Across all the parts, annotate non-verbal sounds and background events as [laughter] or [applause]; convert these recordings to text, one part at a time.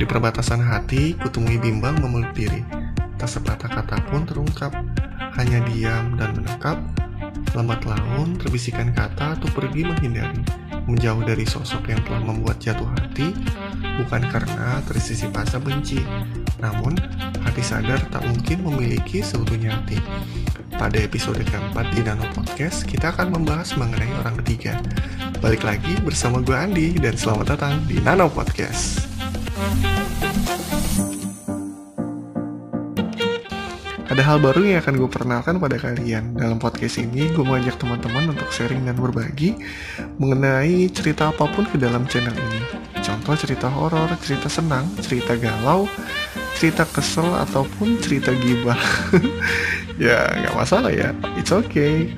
Di perbatasan hati, kutemui bimbang memeluk diri. Tak sepatah kata pun terungkap, hanya diam dan menekap. Lambat laun, terbisikan kata atau pergi menghindari. Menjauh dari sosok yang telah membuat jatuh hati, bukan karena tersisi rasa benci, namun hati sadar tak mungkin memiliki seutuhnya hati. Pada episode keempat di Nano Podcast, kita akan membahas mengenai orang ketiga. Balik lagi bersama gue Andi, dan selamat datang di Nano Podcast. Ada hal baru yang akan gue perkenalkan pada kalian. Dalam podcast ini, gue mengajak teman-teman untuk sharing dan berbagi mengenai cerita apa pun ke dalam channel ini. Contoh cerita horor, cerita senang, cerita galau, cerita kesel, ataupun cerita gibah. [laughs] ya, nggak masalah ya. It's okay.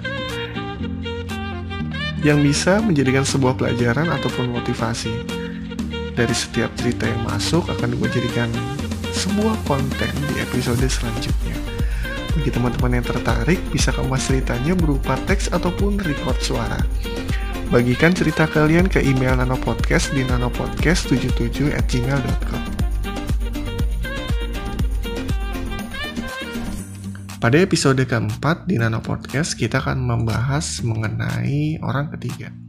Yang bisa menjadikan sebuah pelajaran ataupun motivasi. Dari setiap cerita yang masuk akan gue jadikan sebuah konten di episode selanjutnya. Bagi teman-teman yang tertarik, bisa kemas ceritanya berupa teks ataupun record suara. Bagikan cerita kalian ke email nanopodcast di nanopodcast77 at gmail.com. Pada episode keempat di Nano Podcast, kita akan membahas mengenai orang ketiga.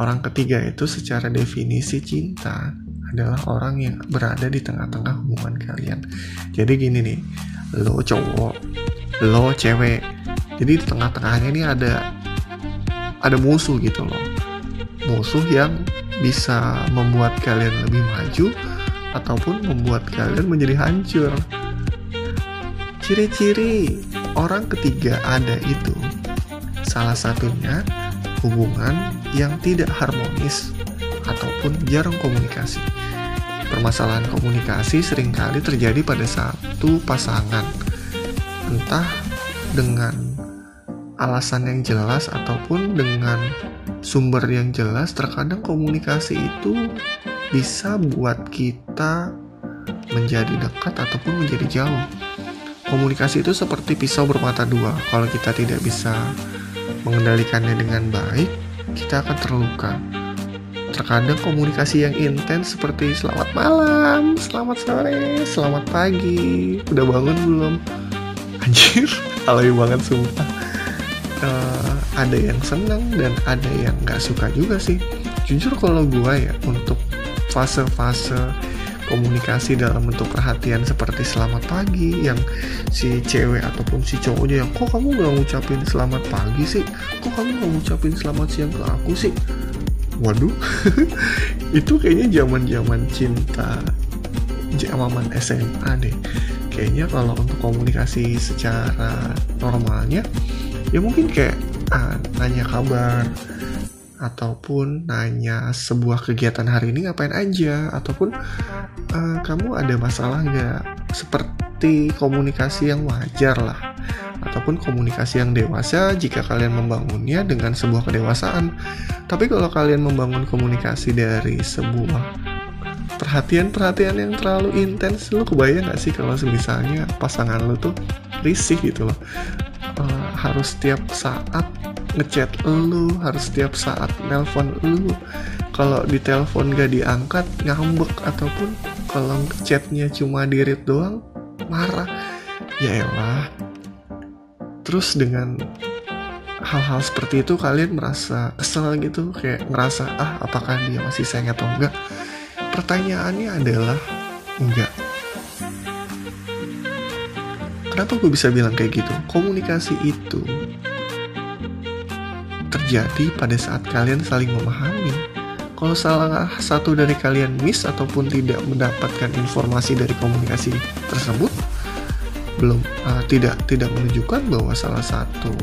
Orang ketiga itu secara definisi cinta adalah orang yang berada di tengah-tengah hubungan kalian. Jadi gini nih, lo cowok, lo cewek. Jadi di tengah-tengahnya ini ada ada musuh gitu loh. Musuh yang bisa membuat kalian lebih maju ataupun membuat kalian menjadi hancur. Ciri-ciri orang ketiga ada itu salah satunya hubungan yang tidak harmonis ataupun jarang komunikasi. Permasalahan komunikasi sering kali terjadi pada satu pasangan, entah dengan alasan yang jelas ataupun dengan sumber yang jelas. Terkadang komunikasi itu bisa buat kita menjadi dekat ataupun menjadi jauh. Komunikasi itu seperti pisau bermata dua. Kalau kita tidak bisa mengendalikannya dengan baik, kita akan terluka terkadang komunikasi yang intens seperti selamat malam, selamat sore, selamat pagi, udah bangun belum? Anjir, [laughs] alay banget sumpah. Uh, ada yang senang dan ada yang nggak suka juga sih. Jujur kalau gue ya untuk fase-fase komunikasi dalam bentuk perhatian seperti selamat pagi yang si cewek ataupun si cowoknya yang kok kamu nggak ngucapin selamat pagi sih? Kok kamu nggak ngucapin selamat siang ke aku sih? Waduh. [laughs] Itu kayaknya zaman zaman cinta zaman SMA deh. Kayaknya kalau untuk komunikasi secara normalnya ya mungkin kayak ah, nanya kabar ataupun nanya sebuah kegiatan hari ini ngapain aja ataupun uh, kamu ada masalah nggak seperti komunikasi yang wajar lah ataupun komunikasi yang dewasa jika kalian membangunnya dengan sebuah kedewasaan. Tapi kalau kalian membangun komunikasi dari sebuah perhatian-perhatian yang terlalu intens, lo kebayang gak sih kalau misalnya pasangan lo tuh risih gitu loh. Uh, harus setiap saat ngechat lu, harus setiap saat nelpon lu. Kalau di telepon gak diangkat, ngambek ataupun kalau chatnya cuma dirit doang, marah. Ya elah, terus dengan hal-hal seperti itu kalian merasa kesel gitu? Kayak ngerasa ah apakah dia masih sayang atau enggak pertanyaannya adalah enggak kenapa gue bisa bilang kayak gitu? Komunikasi itu terjadi pada saat kalian saling memahami kalau salah satu dari kalian miss ataupun tidak mendapatkan informasi dari komunikasi tersebut belum uh, tidak tidak menunjukkan bahwa salah satu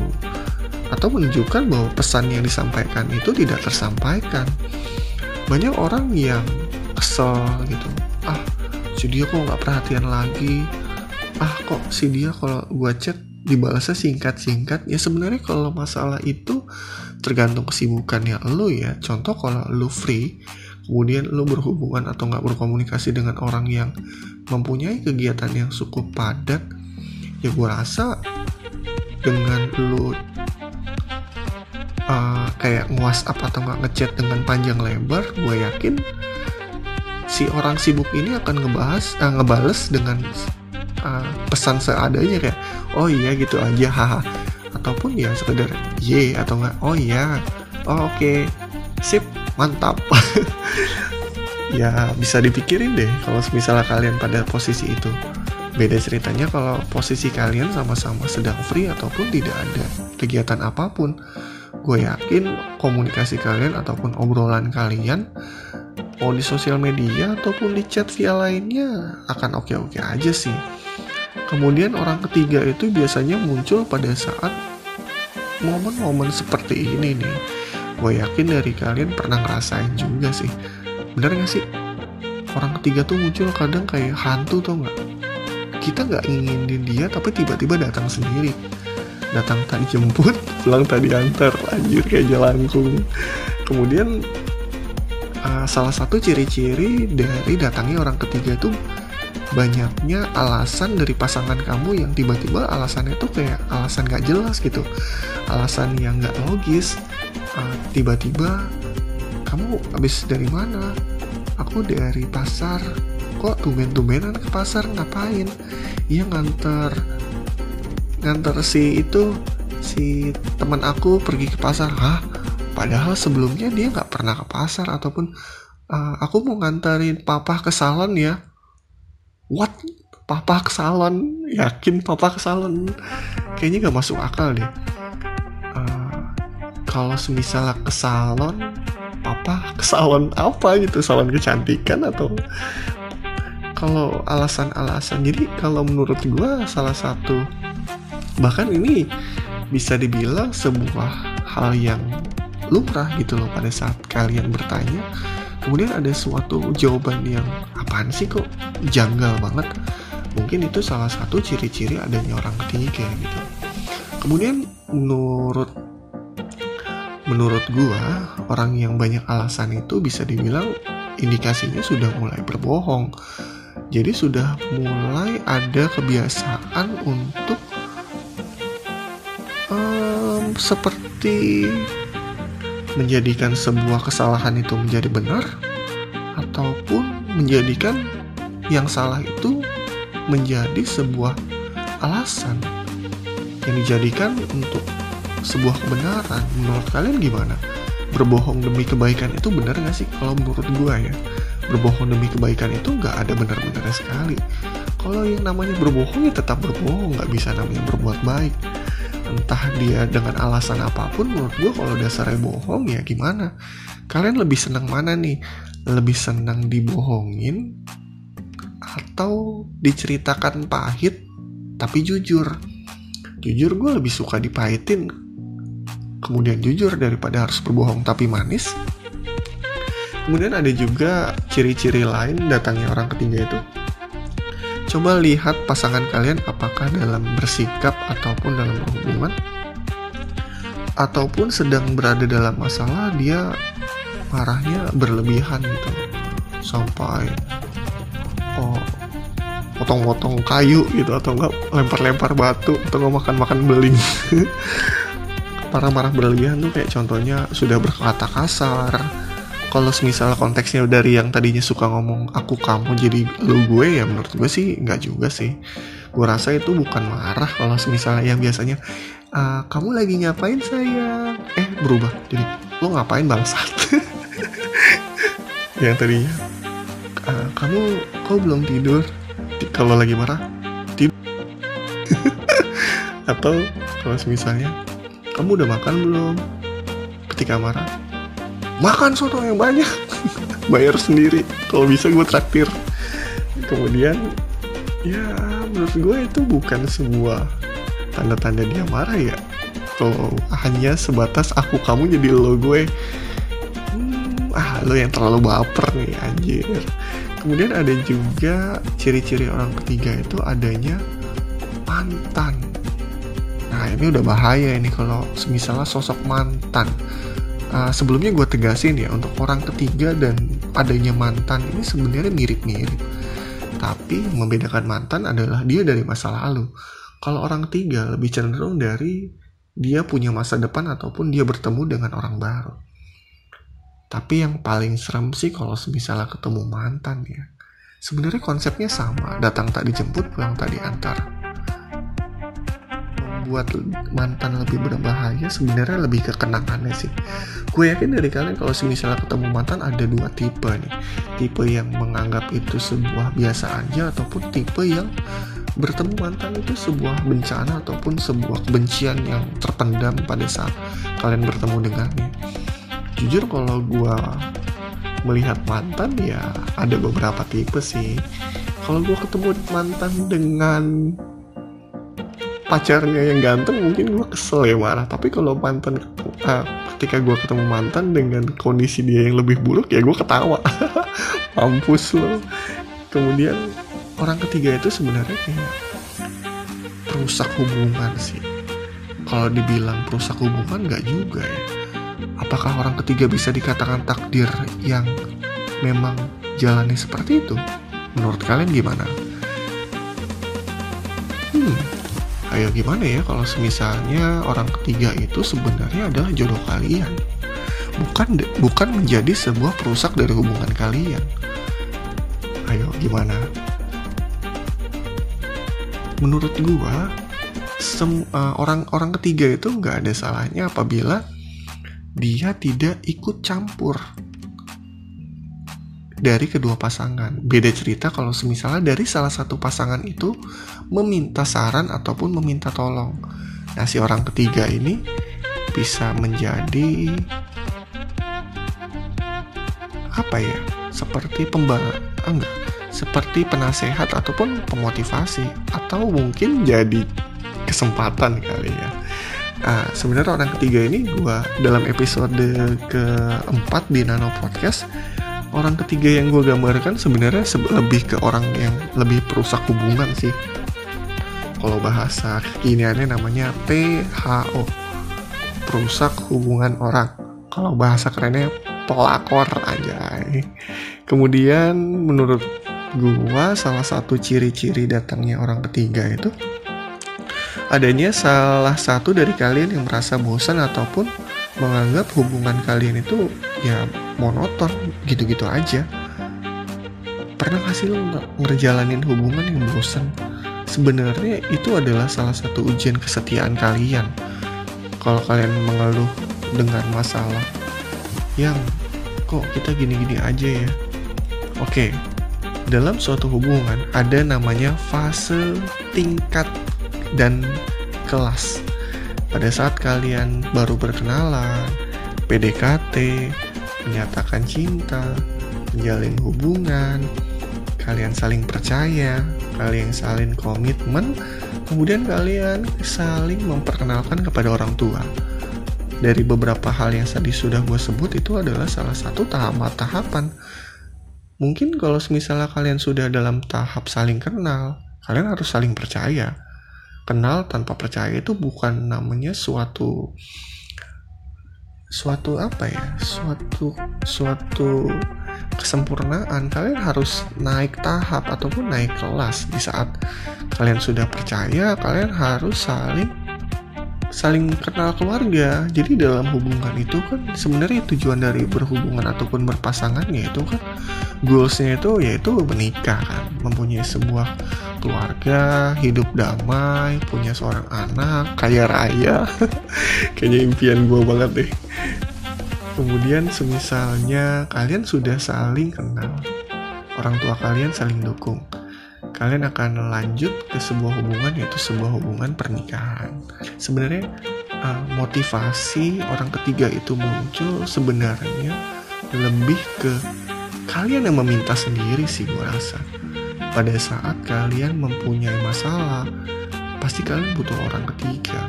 atau menunjukkan bahwa pesan yang disampaikan itu tidak tersampaikan. Banyak orang yang kesel gitu. Ah, si dia kok nggak perhatian lagi. Ah, kok si dia kalau gua chat dibalasnya singkat-singkat. Ya sebenarnya kalau masalah itu tergantung kesibukannya lo ya. Contoh kalau lo free, kemudian lo berhubungan atau nggak berkomunikasi dengan orang yang mempunyai kegiatan yang cukup padat, ya gue rasa dengan lu uh, kayak nge-whatsapp atau nggak ngechat dengan panjang lebar gue yakin si orang sibuk ini akan ngebahas uh, ngebales dengan uh, pesan seadanya kayak oh iya gitu aja haha ataupun ya sekedar ye atau enggak oh iya. Oh, oke. Okay. sip mantap. [laughs] Ya bisa dipikirin deh kalau misalnya kalian pada posisi itu. Beda ceritanya kalau posisi kalian sama-sama sedang free ataupun tidak ada kegiatan apa pun. Gue yakin komunikasi kalian ataupun obrolan kalian mau di sosial media ataupun di chat via lainnya akan oke-oke aja sih. Kemudian orang ketiga itu biasanya muncul pada saat momen-momen seperti ini nih gue yakin dari kalian pernah ngerasain juga sih. Bener gak sih? Orang ketiga tuh muncul kadang kayak hantu tuh nggak? Kita nggak inginin dia tapi tiba-tiba datang sendiri. Datang tadi jemput [laughs] pulang tadi antar lanjut kayak jelangkung. Kemudian uh, salah satu ciri-ciri dari datangnya orang ketiga itu banyaknya alasan dari pasangan kamu yang tiba-tiba alasannya tuh kayak alasan gak jelas gitu. Alasan yang gak logis. Uh, tiba-tiba kamu habis dari mana? Aku dari pasar. Kok tumben-tumbenan ke pasar? Ngapain? Iya nganter. Nganter si itu si teman aku pergi ke pasar. Hah? Padahal sebelumnya dia nggak pernah ke pasar ataupun uh, aku mau nganterin papa ke salon ya what? Papa ke salon? Yakin papa ke salon? Kayaknya gak masuk akal deh. Uh, kalau semisal ke salon papa ke salon apa gitu? Salon kecantikan atau? Kalau alasan-alasan jadi kalau menurut gue salah satu bahkan ini bisa dibilang sebuah hal yang lumrah gitu loh pada saat kalian bertanya. Kemudian ada suatu jawaban yang apaan sih kok janggal banget? Mungkin itu salah satu ciri-ciri adanya orang ketiga gitu. Kemudian menurut menurut gua orang yang banyak alasan itu bisa dibilang indikasinya sudah mulai berbohong. Jadi sudah mulai ada kebiasaan untuk um, seperti menjadikan sebuah kesalahan itu menjadi benar ataupun menjadikan yang salah itu menjadi sebuah alasan yang dijadikan untuk sebuah kebenaran. Menurut kalian gimana? Berbohong demi kebaikan itu benar gak sih? Kalau menurut gue ya berbohong demi kebaikan itu nggak ada benar-benar sekali. Kalau yang namanya berbohong ya tetap berbohong nggak bisa namanya berbuat baik. Entah dia dengan alasan apa pun menurut gue kalau dasarnya bohong ya gimana? Kalian lebih senang mana nih lebih senang dibohongin atau diceritakan pahit tapi jujur. Jujur gue lebih suka dipahitin. Kemudian jujur daripada harus berbohong tapi manis. Kemudian ada juga ciri-ciri lain datangnya orang ketiga itu. Coba lihat pasangan kalian apakah dalam bersikap ataupun dalam hubungan ataupun sedang berada dalam masalah dia marahnya berlebihan gitu. Sampai oh potong-potong kayu gitu atau enggak lempar-lempar batu atau enggak makan-makan beling. [laughs] Para marah berlebihan tuh kayak contohnya sudah berkata kasar. Kalau misalnya konteksnya dari yang tadinya suka ngomong aku kamu jadi lu gue ya menurut gue sih nggak juga sih. Gue rasa itu bukan marah kalau misalnya yang biasanya uh, kamu lagi ngapain sayang? Eh berubah jadi lo ngapain bangsat [laughs] yang tadinya uh, kamu kau belum tidur? Kalau lagi marah tidur [laughs] atau kalau misalnya kamu udah makan belum? Ketika marah makan soto yang banyak [laughs] bayar sendiri kalau bisa gue traktir. Kemudian ya menurut gue itu bukan sebuah tanda-tanda dia marah ya. Kalau hanya sebatas aku kamu jadi lo gue ah lo yang terlalu baper nih anjir. Kemudian ada juga ciri-ciri orang ketiga itu adanya mantan. Nah ini udah bahaya ini kalau misalnya sosok mantan. Uh, sebelumnya gue tegasin ya untuk orang ketiga dan adanya mantan ini sebenarnya mirip-mirip. Tapi membedakan mantan adalah dia dari masa lalu. Kalau orang ketiga lebih cenderung dari dia punya masa depan ataupun dia bertemu dengan orang baru Tapi yang paling serem sih kalau misalnya ketemu mantan ya. Sebenarnya konsepnya sama, datang tak dijemput, pulang tak diantar. Membuat mantan lebih berbahaya sebenarnya lebih ke kenangannya sih. Gue yakin dari kalian kalau misalnya ketemu mantan ada dua tipe nih. Tipe yang menganggap itu sebuah biasa aja ataupun tipe yang bertemu mantan itu sebuah bencana ataupun sebuah kebencian yang terpendam pada saat kalian bertemu dengannya jujur kalau gue melihat mantan ya ada beberapa tipe sih. Kalau gue ketemu mantan dengan pacarnya yang ganteng mungkin gue kesel ya marah tapi kalau mantan uh, ketika gue ketemu mantan dengan kondisi dia yang lebih buruk ya gue ketawa. [laughs] Mampus lo kemudian orang ketiga itu sebenarnya kayak perusak hubungan sih. Kalau dibilang perusak hubungan nggak juga ya Apakah orang ketiga bisa dikatakan takdir yang memang jalani seperti itu? Menurut kalian gimana? Hmm, ayo gimana ya kalau misalnya orang ketiga itu sebenarnya adalah jodoh kalian? Bukan bukan menjadi sebuah perusak dari hubungan kalian. Ayo gimana? Menurut gua, uh, orang-orang ketiga itu nggak ada salahnya apabila dia tidak ikut campur dari kedua pasangan. Beda cerita kalau misalnya dari salah satu pasangan itu meminta saran ataupun meminta tolong. Nah, si orang ketiga ini bisa menjadi apa ya? Seperti pembantu enggak, seperti penasehat ataupun pemotivasi atau mungkin jadi kesempatan kali ya Nah, sebenarnya orang ketiga ini gue dalam episode keempat di Nano Podcast orang ketiga yang gue gambarkan sebenarnya lebih ke orang yang lebih perusak hubungan sih. Kalau bahasa kekiniannya namanya PHO, perusak hubungan orang. Kalau bahasa kerennya pelakor aja. Kemudian menurut gue salah satu ciri-ciri datangnya orang ketiga itu adanya salah satu dari kalian yang merasa bosan ataupun menganggap hubungan kalian itu ya monoton gitu-gitu aja. Pernah gak sih lo ngerjalanin hubungan yang bosan? Sebenarnya itu adalah salah satu ujian kesetiaan kalian. Kalau kalian mengeluh dengan masalah yang kok kita gini-gini aja ya? Oke dalam suatu hubungan ada namanya fase tingkat dan kelas. Pada saat kalian baru berkenalan, PDKT, menyatakan cinta, menjalin hubungan, kalian saling percaya, kalian saling komitmen, kemudian kalian saling memperkenalkan kepada orang tua. Dari beberapa hal yang tadi sudah gue sebut itu adalah salah satu tahap-tahapan. Mungkin kalau misalnya kalian sudah dalam tahap saling kenal, kalian harus saling percaya kenal tanpa percaya itu bukan namanya suatu suatu apa ya? Suatu suatu kesempurnaan. Kalian harus naik tahap ataupun naik kelas. Di saat kalian sudah percaya kalian harus saling saling kenal keluarga jadi dalam hubungan itu kan sebenarnya tujuan dari berhubungan ataupun berpasangan yaitu kan goalsnya itu yaitu menikah kan mempunyai sebuah keluarga, hidup damai, punya seorang anak, kaya raya. [laughs] Kayaknya impian gue banget deh. Kemudian semisalnya kalian sudah saling kenal, orang tua kalian saling dukung, kalian akan lanjut ke sebuah hubungan yaitu sebuah hubungan pernikahan. Sebenarnya uh, motivasi orang ketiga itu muncul sebenarnya lebih ke kalian yang meminta sendiri sih gue rasa pada saat kalian mempunyai masalah, pasti kalian butuh orang ketiga.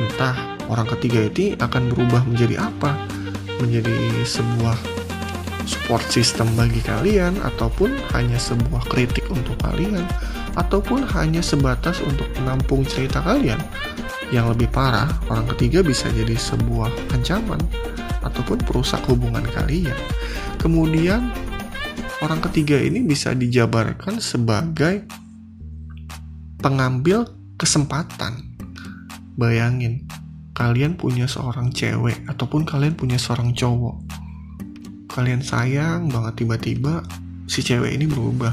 Entah orang ketiga ini akan berubah menjadi apa? Menjadi sebuah support system bagi kalian ataupun hanya sebuah kritik untuk kalian ataupun hanya sebatas untuk menampung cerita kalian. Yang lebih parah, orang ketiga bisa jadi sebuah ancaman ataupun perusak hubungan kalian. Kemudian orang ketiga ini bisa dijabarkan sebagai pengambil kesempatan. Bayangin, kalian punya seorang cewek ataupun kalian punya seorang cowok. Kalian sayang banget tiba-tiba si cewek ini berubah.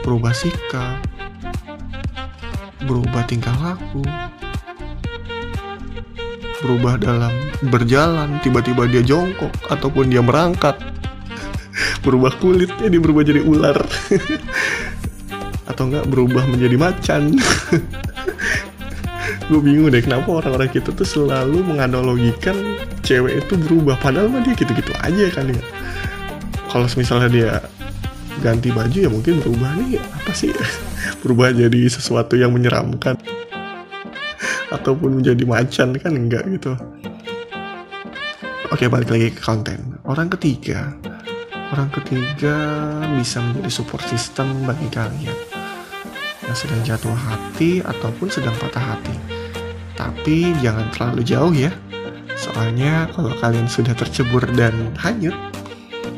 Berubah sikap. Berubah tingkah laku. Berubah dalam berjalan tiba-tiba dia jongkok ataupun dia merangkak. [laughs] Berubah kulitnya dia berubah jadi ular. [laughs] Atau enggak berubah menjadi macan [laughs] gue bingung deh kenapa orang-orang kita tuh selalu menganalogikan cewek itu berubah padahal mah dia gitu-gitu aja kan ya. Kalau misalnya dia ganti baju ya mungkin berubah nih apa sih? [laughs] Berubah jadi sesuatu yang menyeramkan. Ataupun menjadi macan kan enggak gitu. Oke balik lagi ke konten. Orang ketiga orang ketiga bisa menjadi support system bagi kalian. Yang sedang jatuh hati ataupun sedang patah hati tapi jangan terlalu jauh ya soalnya kalau kalian sudah tercebur dan hanyut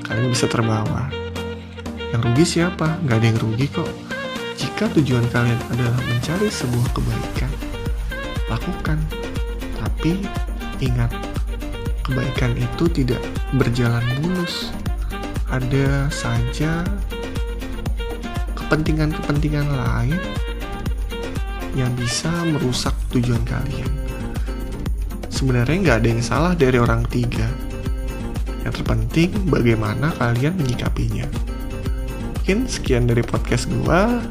kalian bisa terbawa yang rugi siapa? Gak ada yang rugi kok jika tujuan kalian adalah mencari sebuah kebaikan lakukan. Tapi ingat, kebaikan itu tidak berjalan mulus. Ada saja kepentingan-kepentingan lain yang bisa merusak tujuan kalian. Sebenarnya nggak ada yang salah dari orang tiga. Yang terpenting bagaimana kalian menyikapinya. Mungkin sekian dari podcast gua.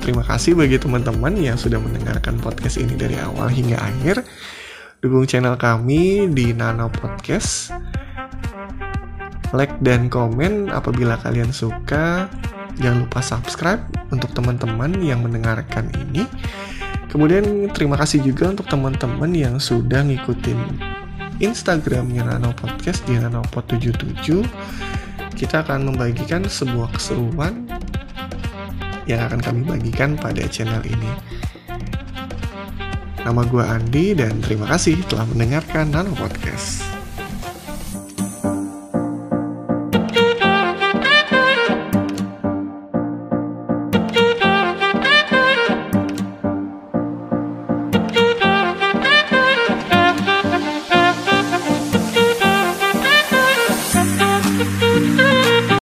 Terima kasih bagi teman-teman yang sudah mendengarkan podcast ini dari awal hingga akhir. Dukung channel kami di Nano Podcast. Like dan komen apabila kalian suka. Jangan lupa subscribe untuk teman-teman yang mendengarkan ini. Kemudian terima kasih juga untuk teman-teman yang sudah ngikutin Instagramnya Nano Podcast di nanopod77. Kita akan membagikan sebuah keseruan yang akan kami bagikan pada channel ini. Nama gue Andi dan terima kasih telah mendengarkan Nano Podcast.